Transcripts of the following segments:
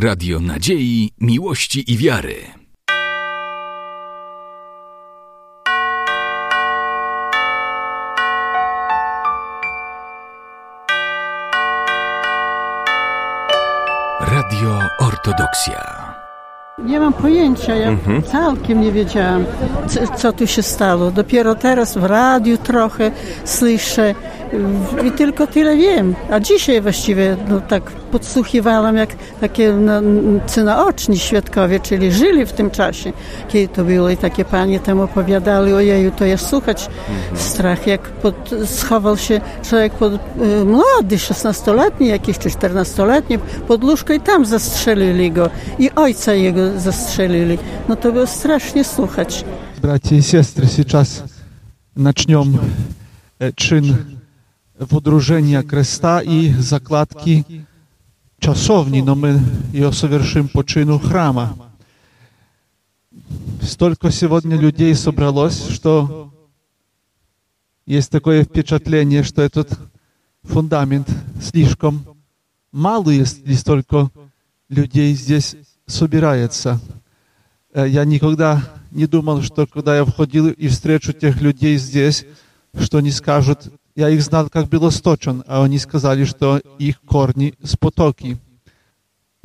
Radio Nadziei, Miłości i Wiary. Radio Ortodoksja. Nie mam pojęcia, ja całkiem nie wiedziałam, co, co tu się stało. Dopiero teraz w radiu trochę słyszę i tylko tyle wiem. A dzisiaj właściwie no, tak podsłuchiwałam, jak takie no,cy naoczni świadkowie, czyli żyli w tym czasie, kiedy to było i takie panie tam opowiadali, ojeju, to jest słuchać strach, jak pod, schował się człowiek pod, y, młody, 16-letni jakiś, czy 14-letni, pod łóżko i tam zastrzelili go i ojca jego zastrzelili. No to było strasznie słuchać. Братья и сестры, сейчас начнем э, чин Водружения креста и закладки часовни, но мы ее совершим по чину храма. Столько сегодня людей собралось, что есть такое впечатление, что этот фундамент слишком малый, если столько людей здесь собирается. Э, Я никогда не думал, что когда я входил и встречу тех людей здесь, что они скажут, я их знал как белосточен, а они сказали, что их корни с потоки.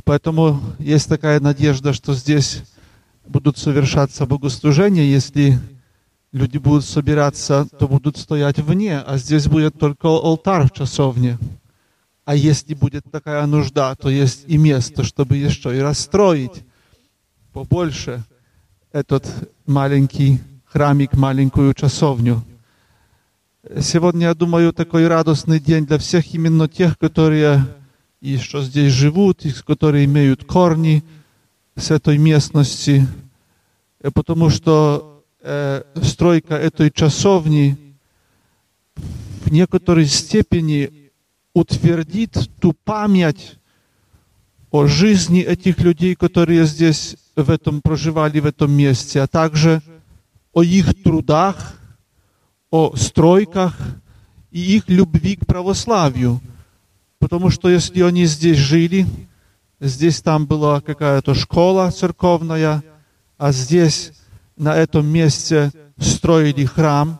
Поэтому есть такая надежда, что здесь будут совершаться богослужения, если люди будут собираться, то будут стоять вне, а здесь будет только алтарь в часовне. А если будет такая нужда, то есть и место, чтобы еще и расстроить побольше этот маленький храмик, маленькую часовню. Сегодня, я думаю, такой радостный день для всех именно тех, которые еще здесь живут, и которые имеют корни с этой местности, Э, потому что э, стройка этой часовни в некоторой степени утвердит ту память о жизни этих людей, которые здесь в этом проживали, в этом месте, а также о их трудах, о стройках и их любви к православию. Потому что если они здесь жили, здесь там была какая-то школа церковная, а здесь, на этом месте, строили храм,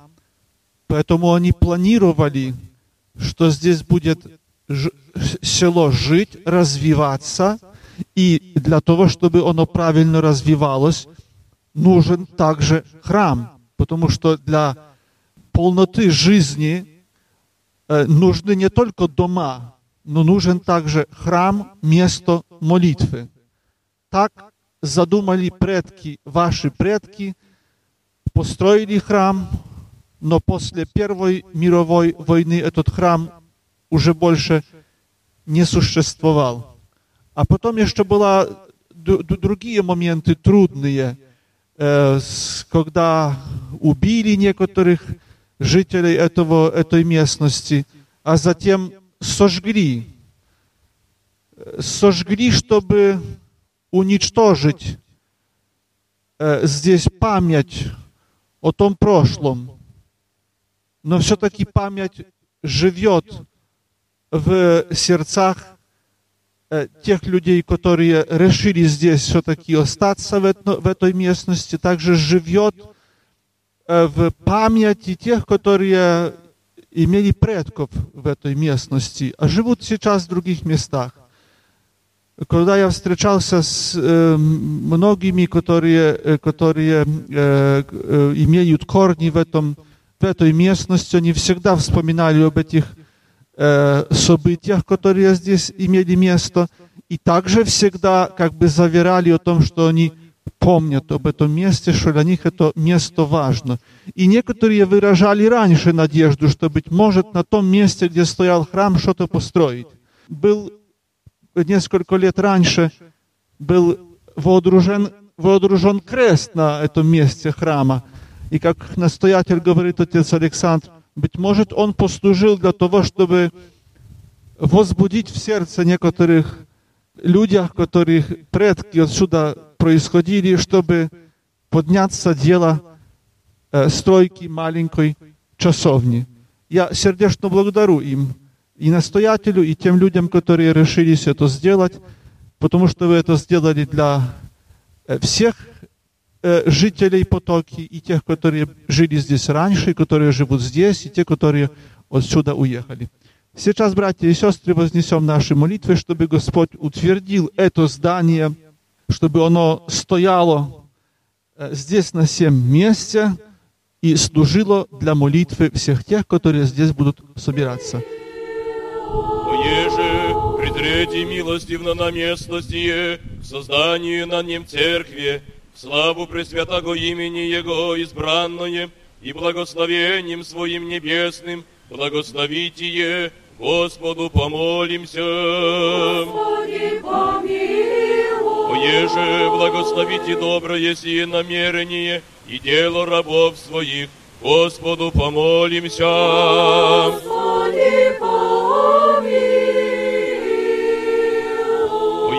поэтому они планировали, что здесь будет село жить, развиваться, и для того, чтобы оно правильно развивалось, нужен также храм, потому что для полноты жизни э, нужны не только дома, но нужен также храм, место молитвы. Так задумали предки, ваши предки, построили храм, но после Первой мировой войны этот храм уже больше не существовал. А потом еще ду- другие моменты трудные, э, когда убили некоторых жителей этого, этой местности, а затем сожгли. Сожгли, чтобы уничтожить э, здесь память о том прошлом. Но все-таки память живет в сердцах э, тех людей, которые решили здесь все-таки остаться в, это- в этой местности, также живет в памяти тех, которые имели предков в этой местности, а живут сейчас в других местах. Когда я встречался с э, многими, которые, э, которые э, э, имеют корни в, этом, в этой местности, они всегда вспоминали об этих э, событиях, которые здесь имели место, и также всегда как бы заверяли о том, что они помнят об этом месте, что для них это место важно. И некоторые выражали раньше надежду, что, быть может, на том месте, где стоял храм, что-то построить. Был несколько лет раньше, был водружен, водружен крест на этом месте храма. И как настоятель говорит отец Александр, быть может, он послужил для того, чтобы возбудить в сердце некоторых людях, которых предки отсюда происходили, чтобы подняться дело э, стройки маленькой часовни. Я сердечно благодарю им, и настоятелю, и тем людям, которые решились это сделать, потому что вы это сделали для всех жителей Потоки, и тех, которые жили здесь раньше, и которые живут здесь, и те, которые отсюда уехали. Сейчас, братья и сестры, вознесем наши молитвы, чтобы Господь утвердил это здание, чтобы оно стояло здесь на всем месте и служило для молитвы всех тех, которые здесь будут собираться. Еже, презрети милостивно на место сие, к созданию на нем церкви, славу Пресвятого имени Его избранное и благословением Своим небесным, благословите Господу помолимся. Господи, помилуй. Еже, благословите доброе сие намерение и дело рабов своих, Господу помолимся. Господи, помилуй.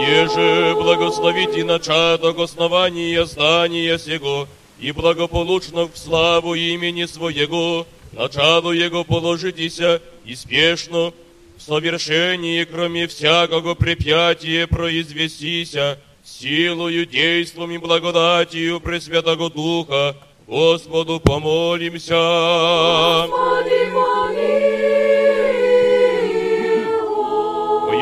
Еже, благословите начаток основания здания сего, и благополучно в славу имени Своего, началу Его положитеся и спешно, в совершении, кроме всякого препятия, произвестися, силою, действом и благодатью Пресвятого Духа, Господу помолимся. Господи, помилуй.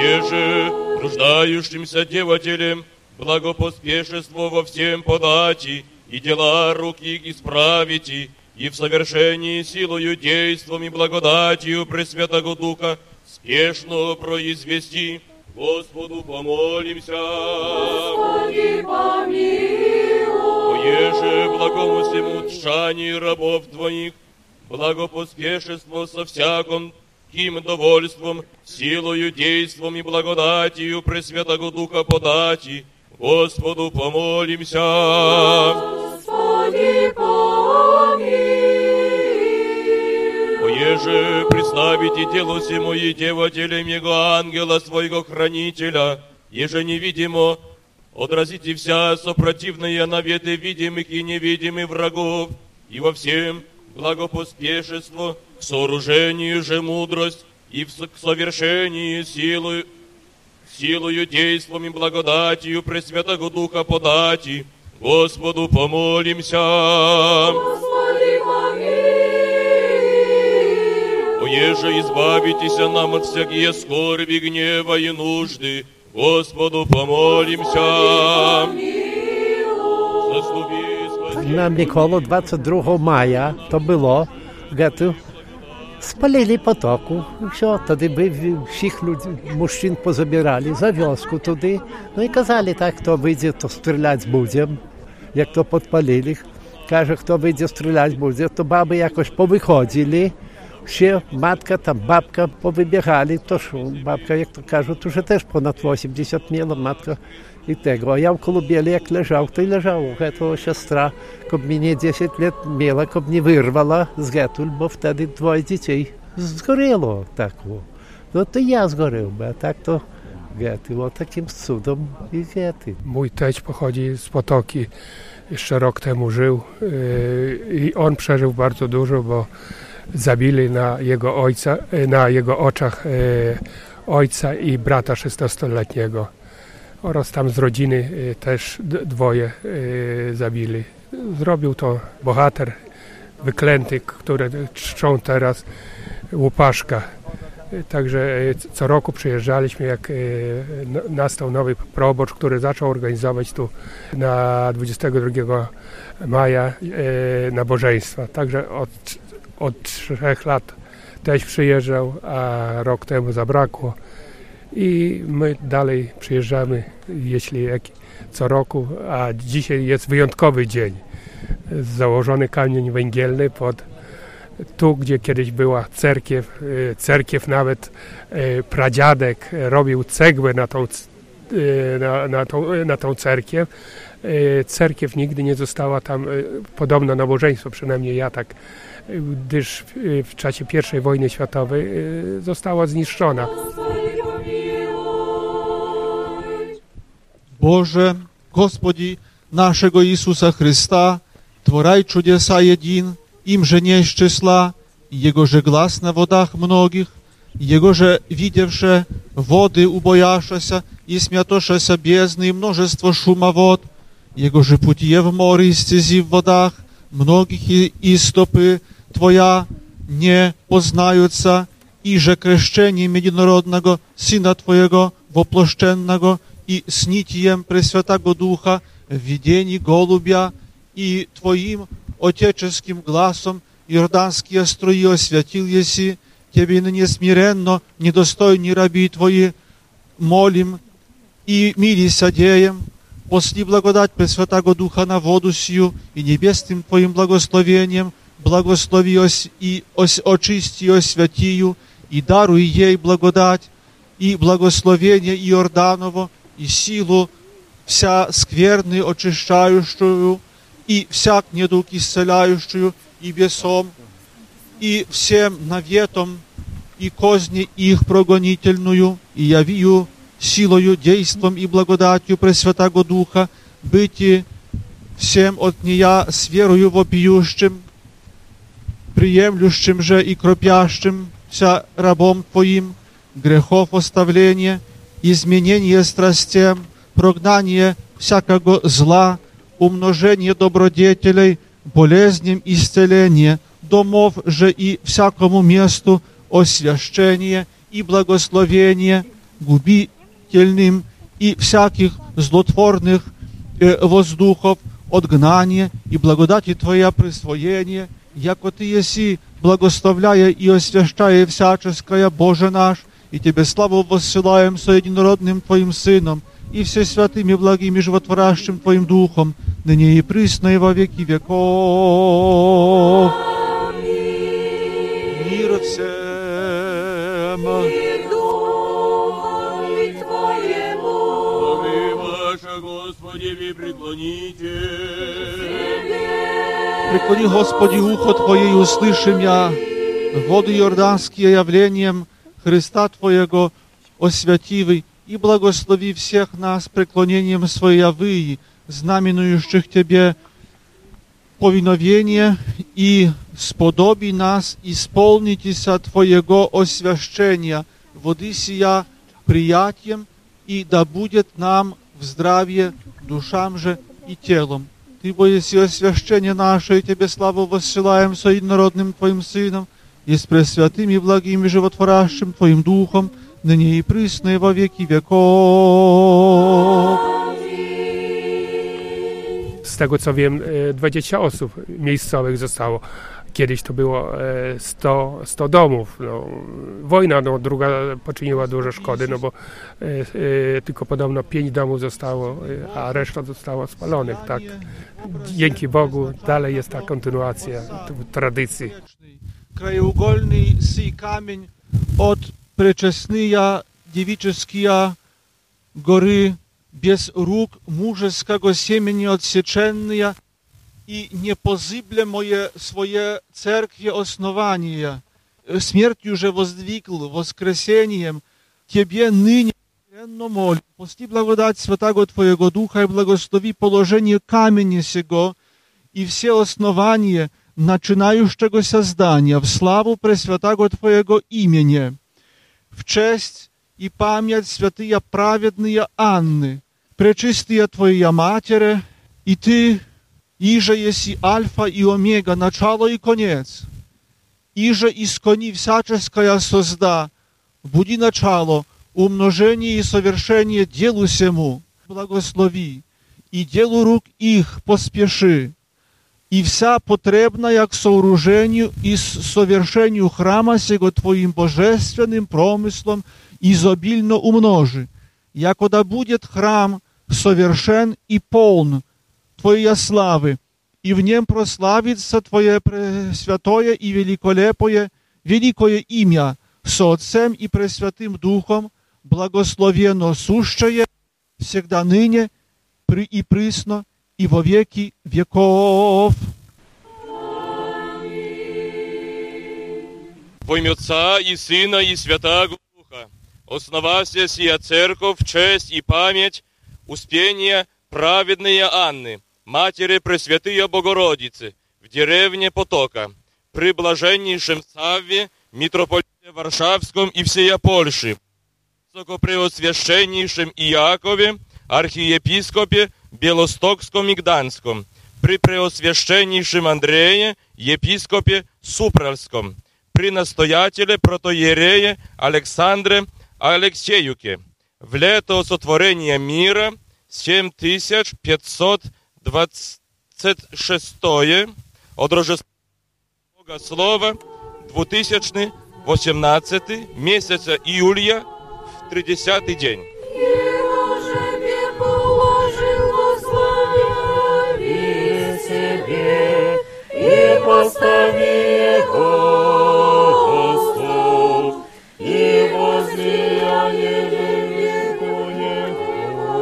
Еже, нуждающимся девателям, благопоспешество во всем подати, и дела рук их исправите, и в совершении силою, действом и благодатью Пресвятого Духа спешно произвести. Господу помолимся. Господи, помилуй. Еже благому всему тшанию рабов Твоих, благопоспешество со всяком ким довольством, силою, действом и благодатью Пресвятого Духа подати, Господу помолимся. Господи, помилуй. Еже представите делу всему и девателям Его ангела своего хранителя, еже невидимо, отразите вся сопротивные наветы видимых и невидимых врагов, и во всем благопоспешество, к сооружению же мудрость, и в с- к совершению силы, силою, действом и благодатью Пресвятого Духа подати, Господу помолимся. Господи, помилуй. Оеже избавитеся нам от всякие скорби, гнева и нужды, Господу помолимся. Заступи, спаси. На Миколу 22 мая то було, гету спалили потоку. І все, тоді би всіх людей, мужчин позабирали за вёску туди. Ну і казали так, хто вийде, то стріляти будемо. jak to podpalili, każe, kto wyjdzie strzelać będzie, to baby jakoś powychodzili, się matka, tam babka powybiechali, to babka, jak to każą, to że też ponad 80 miała no matka i tego. A ja w kolubieli jak leżał, to i leżał. To siostra, kob mnie 10 lat miała, kob mnie wyrwała z getul, bo wtedy dwoje dzieci zgorelo tak. No to ja zgoręłby, a tak to Gety. O takim cudom i Gety. Mój teść pochodzi z Potoki. Jeszcze rok temu żył y, i on przeżył bardzo dużo, bo zabili na jego, ojca, y, na jego oczach y, ojca i brata 16-letniego. Oraz tam z rodziny też dwoje zabili. Zrobił to bohater wyklęty, który czczą teraz łupaszka. Także e, co roku przyjeżdżaliśmy, jak e, nastał nowy probocz, który zaczął organizować tu na 22 maja e, nabożeństwa. Także od, od trzech lat też przyjeżdżał, a rok temu zabrakło. I my dalej przyjeżdżamy, jeśli jak, co roku, a dzisiaj jest wyjątkowy dzień. Założony kamień węgielny pod tu, gdzie kiedyś była cerkiew, e, cerkiew nawet e, pradziadek robił cegłę na tą, c- e, na, na, tą, na tą cerkiew. E, Cerkiew nigdy nie została tam, e, podobno nabożeństwo, przynajmniej ja tak, e, gdyż e, w czasie I wojny światowej e, została zniszczona. Господи, помилуй. Боже, Господи нашего Иисуса Христа, Творай чудеса един, им же не из числа, и Его же глаз на водах многих, и Его же видевше воды убояшася, и смятошася бездны и множество шума вод, Его же путие в море и стези в водах, многих и истопы Твоя nie poznająca i że kreszczeniem jedinorodnego Syna Twojego woploszczennego i snitiem Presвятого Духа в видении голубя и Твоим отеческим глазом Иорданские струи освятил еси, Тебе ныне смиренно, недостойни раби Твои, молим и мили содеем, посли благодать Пресвятого Духа на воду сию и небесным Твоим благословением, благослови и ось, очисти освятию, и даруй ей благодать, и благословение Иорданово, и силу вся скверны очищающую, и всяк недуг исцеляющую, и бесом, и всем наветом, и козни их прогонительную, и явию силою, действом и благодатью Пресвятого Духа, быть всем от нея с верою вопиющим, приемлющим же и кропящим вся рабом Твоим, грехов оставление, изменение страстям, прогнание всякого зла, умножение добродетелей, болезням исцеление, домов же и всякому месту освящение и благословение губительным и всяких злотворных э, воздухов, отгнание и благодати Твоя присвоение, яко Ты еси, благословляя и освящая всяческое, Боже наш, и Тебе славу воссылаем со единородным Твоим Сыном, и все святыми благими животворящим Твоим Духом, ныне и присно и во веки веков. Мир всем. И Духу Твоему, Славы ваша, Господи, ви преклоните. Преклони, Господи, ухо Твое и услышим я воды Иорданские явлением Христа Твоего освятивый и благослови всех нас преклонением Своей знаменующих Тебе повиновение и сподоби нас исполнитеся Твоего освящения, воды сия приятием, и да будет нам в здравие душам же и телом. Ты боеси освящение наше, и Тебе славу воссылаем со единородным Твоим Сыном, и с пресвятым и благим и животворящим Твоим Духом, ныне и присно и во веки веков. Z tego co wiem, e, 20 osób miejscowych zostało. Kiedyś to było e, 100, 100 domów. No, wojna no, druga poczyniła dużo szkody, no bo e, e, tylko podobno 5 domów zostało, e, a reszta została spalonych. Tak. Dzięki Bogu dalej jest ta kontynuacja t- tradycji. Краеугольный сый камень от пречестные девические горы без рук мужеского семени отсеченные и непозыблемое свое церкви основание, смертью же воздвигл, воскресением, Тебе ныне смиренно молим, пости благодать Святаго Твоего Духа и благослови положение камени сего и все основания начинающегося здания в славу Пресвятаго Твоего имени, в честь и память святые праведные Анны, пречистые Твоя Матере, и Ты, иже еси Альфа и Омега, начало и конец, иже искони всяческая созда, буди начало, умножение и совершение делу сему, благослови, и делу рук их поспеши, и вся потребная к сооружению и совершению храма сего Твоим божественным промыслом изобильно умножи, якода будет храм совершен и полн Твоей славы, и в нем прославится Твое пресвятое и великолепое, великое имя со Отцем и Пресвятым Духом, благословенно сущее, всегда ныне, и присно, и во веки веков. Во имя Отца и Сына и Святаго Духа, основася сия церковь, честь и память, успения праведные Анны, матери Пресвятые Богородицы, в деревне Потока, при блаженнейшем Савве, митрополите Варшавском и всея Польши, Wysokopреосвященнейшем Иакове, архиепископе Белостокском и Гданском, при Преосвященнейшем Андрее, епископе Суправском, при настоятеле протоиерее Александре Алексеюке, в лето сотворения мира 7526 от Рождества Слова 2018 месяца июля в 30 день. Постави стол, и возлияние веку его,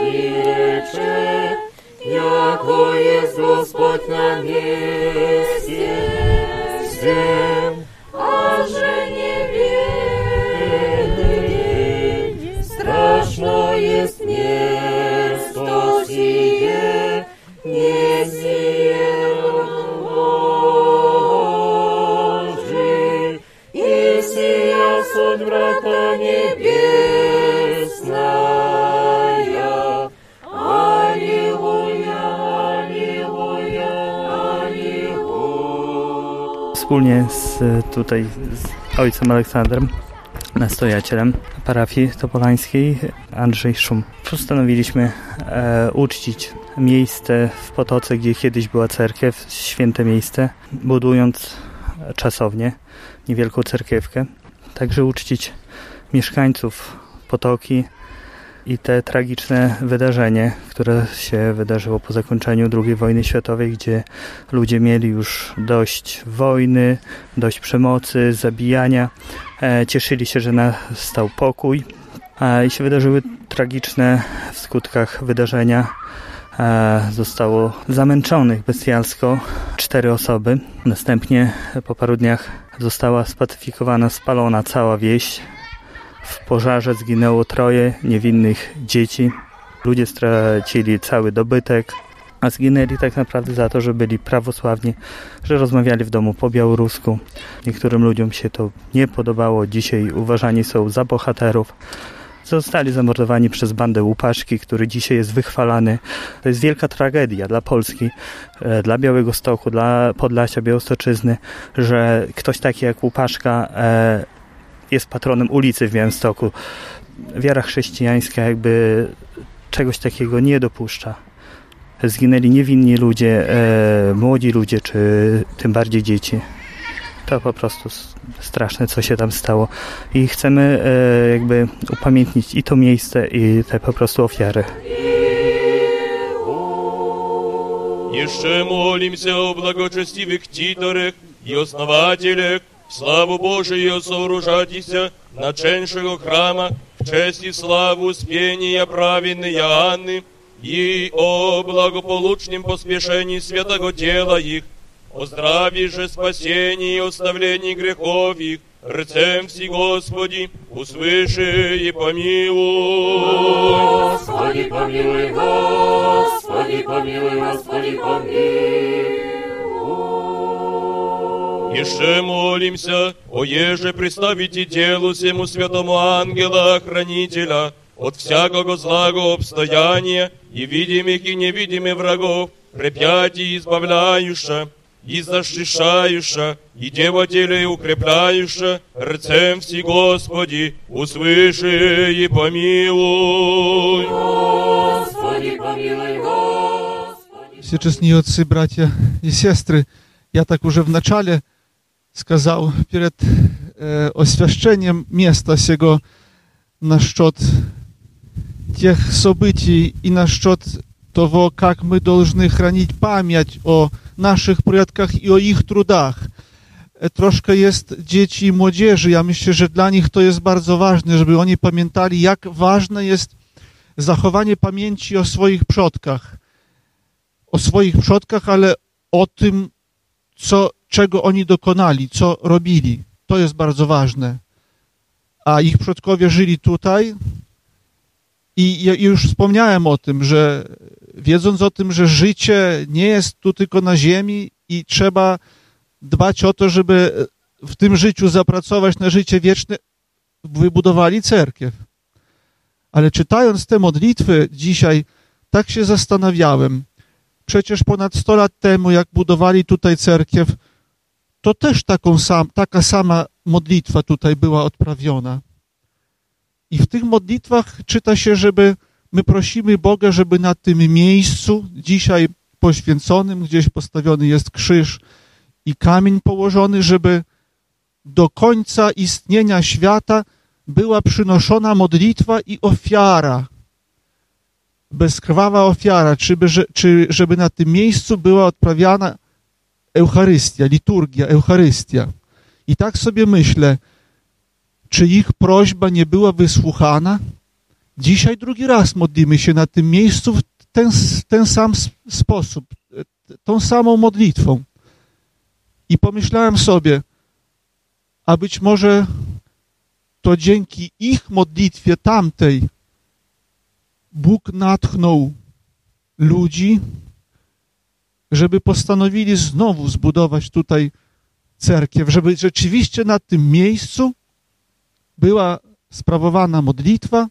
и рече, яко есть Господь на месте всем, а же не верный, страшно есть место сие, Wspólnie z tutaj z ojcem Aleksandrem, nastojacielem parafii topolańskiej, Andrzej Szum, postanowiliśmy e, uczcić miejsce w Potoce, gdzie kiedyś była cerkiew, święte miejsce, budując czasownie niewielką cerkiewkę. Także uczcić mieszkańców Potoki i te tragiczne wydarzenie, które się wydarzyło po zakończeniu II wojny światowej, gdzie ludzie mieli już dość wojny, dość przemocy, zabijania. E, cieszyli się, że nastał pokój. I się wydarzyły tragiczne w skutkach wydarzenia. E, zostało zamęczonych bestialsko cztery osoby. Następnie po paru dniach została spacyfikowana, spalona cała wieś. W pożarze zginęło troje niewinnych dzieci. Ludzie stracili cały dobytek, a zginęli tak naprawdę za to, że byli prawosławni, że rozmawiali w domu po białorusku. Niektórym ludziom się to nie podobało. Dzisiaj uważani są za bohaterów. Zostali zamordowani przez bandę Łupaszki, który dzisiaj jest wychwalany. To jest wielka tragedia dla Polski, e, dla Białego Stoku, dla Podlasia, Białostoczyzny, że ktoś taki jak Łupaszka e, jest patronem ulicy w Białymstoku. Wiara chrześcijańska jakby czegoś takiego nie dopuszcza. Zginęli niewinni ludzie, e, młodzi ludzie, czy tym bardziej dzieci. To po prostu s- straszne, co się tam stało. I chcemy e, jakby upamiętnić i to miejsce, i te po prostu ofiary. Еще молимся о благочестивых титорах и основателях, славу Божию сооружатися наченшего храма, в честь и славу спения праведной Анны, и о благополучном поспешении святого дела их, о здравии же спасении и оставлении грехов их, рцем вси Господи, услыши и помилуй. Господи, помилуй, Господи, помилуй, Господи, помилуй. Еще молимся, о еже представите делу всему святому ангела-хранителя от всякого злого обстояния и видимых и невидимых врагов, препятий избавляюша, и защищающа, и девотелей укрепляюща, рцем вси Господи, услыши и помилуй. Господи, помилуй, Господи. Все честные отцы, братья и сестры, я так уже в начале сказал перед э, освящением места сего насчет тех событий и насчет того, как мы должны хранить память о naszych предках i o ich trudach. E, Troszkę jest dzieci i młodzieży. Ja myślę, że dla nich to jest bardzo ważne, żeby oni pamiętali, jak ważne jest zachowanie pamięci o swoich przodkach. O swoich przodkach, ale o tym, co, czego oni dokonali, co robili. To jest bardzo ważne. A ich przodkowie żyli tutaj i już wspomniałem o tym, że wiedząc o tym, że życie nie jest tu tylko na ziemi i trzeba dbać o to, żeby w tym życiu zapracować na życie wieczne, wybudowali cerkiew. Ale czytając te modlitwy dzisiaj, tak się zastanawiałem. Przecież ponad 100 lat temu, jak budowali tutaj cerkiew, to też sam, taka sama modlitwa tutaj była odprawiona. I w tych modlitwach czyta się, żeby my prosimy Boga, żeby na tym miejscu, dzisiaj poświęconym, gdzieś postawiony jest krzyż i kamień położony, żeby do końca istnienia świata była przynoszona modlitwa i ofiara. Bezkrwawa ofiara, czy, by, czy żeby na tym miejscu była odprawiana Eucharystia, liturgia, Eucharystia. I tak sobie myślę, czy ich prośba nie była wysłuchana? Dzisiaj drugi raz modlimy się na tym miejscu w ten, ten sam sposób, tą samą modlitwą. I pomyślałem sobie, a być może to dzięki ich modlitwie tamtej Bóg natchnął ludzi, żeby postanowili znowu zbudować tutaj cerkiew, żeby rzeczywiście na tym miejscu była sprawowana modlitwa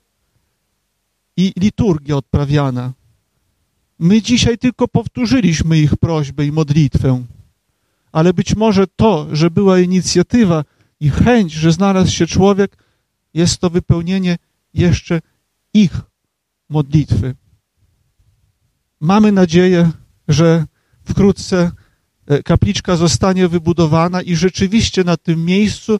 i liturgia odprawiana. My dzisiaj tylko powtórzyliśmy ich prośbę i modlitwę, ale być może to, że była inicjatywa i chęć, że znalazł się człowiek, jest to wypełnienie jeszcze ich modlitwy. Mamy nadzieję, że wkrótce e, kapliczka zostanie wybudowana i rzeczywiście na tym miejscu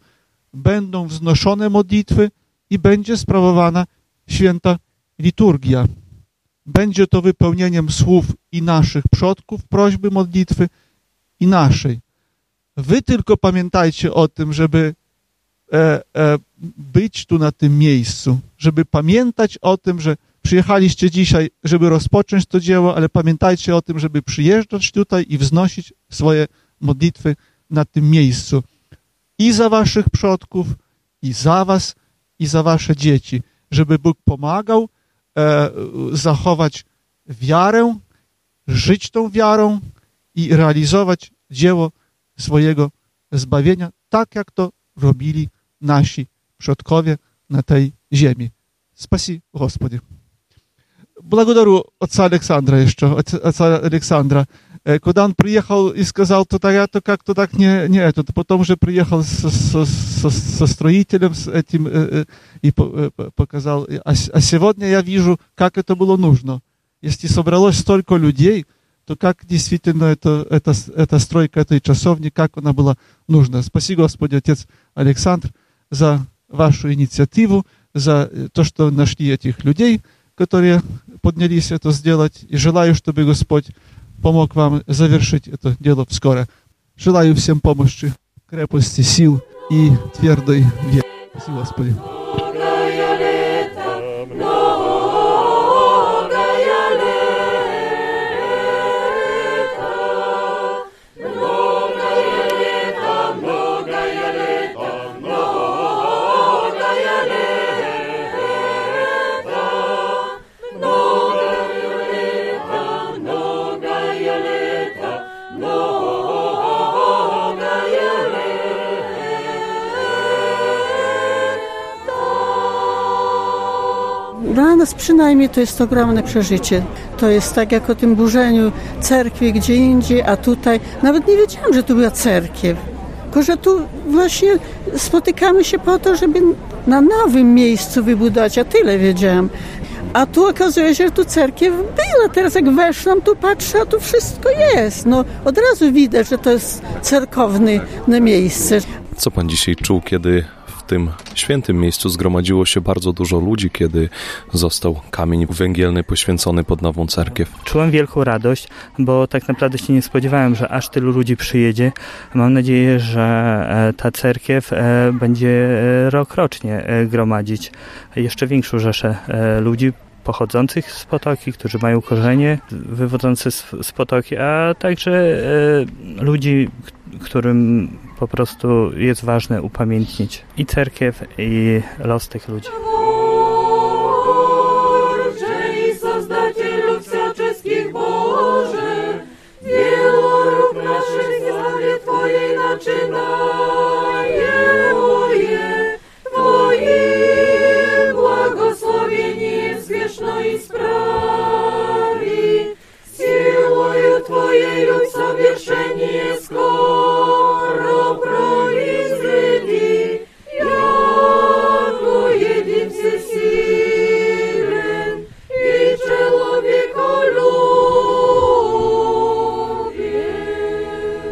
będą wznoszone modlitwy i będzie sprawowana święta liturgia. Będzie to wypełnieniem słów i naszych przodków, prośby modlitwy i naszej. Wy tylko pamiętajcie o tym, żeby e, e, być tu na tym miejscu, żeby pamiętać o tym, że przyjechaliście dzisiaj, żeby rozpocząć to dzieło, ale pamiętajcie o tym, żeby przyjeżdżać tutaj i wznosić swoje modlitwy na tym miejscu. I za waszych przodków, i za was, i za wasze dzieci, żeby Bóg pomagał e, zachować wiarę, żyć tą wiarą i realizować dzieło swojego zbawienia, tak jak to robili nasi przodkowie на tej ziemi. Спаси, Господи. Благодарю отца Александра еще, отца Александра. Когда он приехал и сказал, то так это как-то так не, не это. Потом уже приехал со, со, со, со строителем с этим и показал. А, а сегодня я вижу, как это было нужно. Если собралось столько людей, то как действительно это, это, эта стройка этой часовни, как она была нужна. Спасибо, Господи, Отец Александр, за вашу инициативу, за то, что нашли этих людей, которые поднялись это сделать. И желаю, чтобы Господь помог вам завершить это дело вскоре. Желаю всем помощи, крепости сил и твердой веры. Спасибо, Господи. Przynajmniej to jest ogromne przeżycie. To jest tak jak o tym burzeniu cerkwi gdzie indziej, a tutaj nawet nie wiedziałam, że tu była cerkiew. Tylko, że tu właśnie spotykamy się po to, żeby na nowym miejscu wybudować, a tyle wiedziałam. A tu okazuje się, że tu cerkiew była. Teraz jak weszłam, tu patrzę, a tu wszystko jest. No, od razu widać, że to jest cerkowne miejsce. Co pan dzisiaj czuł, kiedy tym świętym miejscu zgromadziło się bardzo dużo ludzi, kiedy został kamień węgielny poświęcony pod nową cerkiew. Czułem wielką radość, bo tak naprawdę się nie spodziewałem, że aż tylu ludzi przyjedzie. Mam nadzieję, że e, ta cerkiew e, będzie e, rok rocznie gromadzić jeszcze większą rzeszę ludzi pochodzących z Potoki, którzy mają korzenie wywodzące z Potoki, a także ludzi, którym po prostu jest ważne upamiętnić i cerkiew, i los tych ludzi.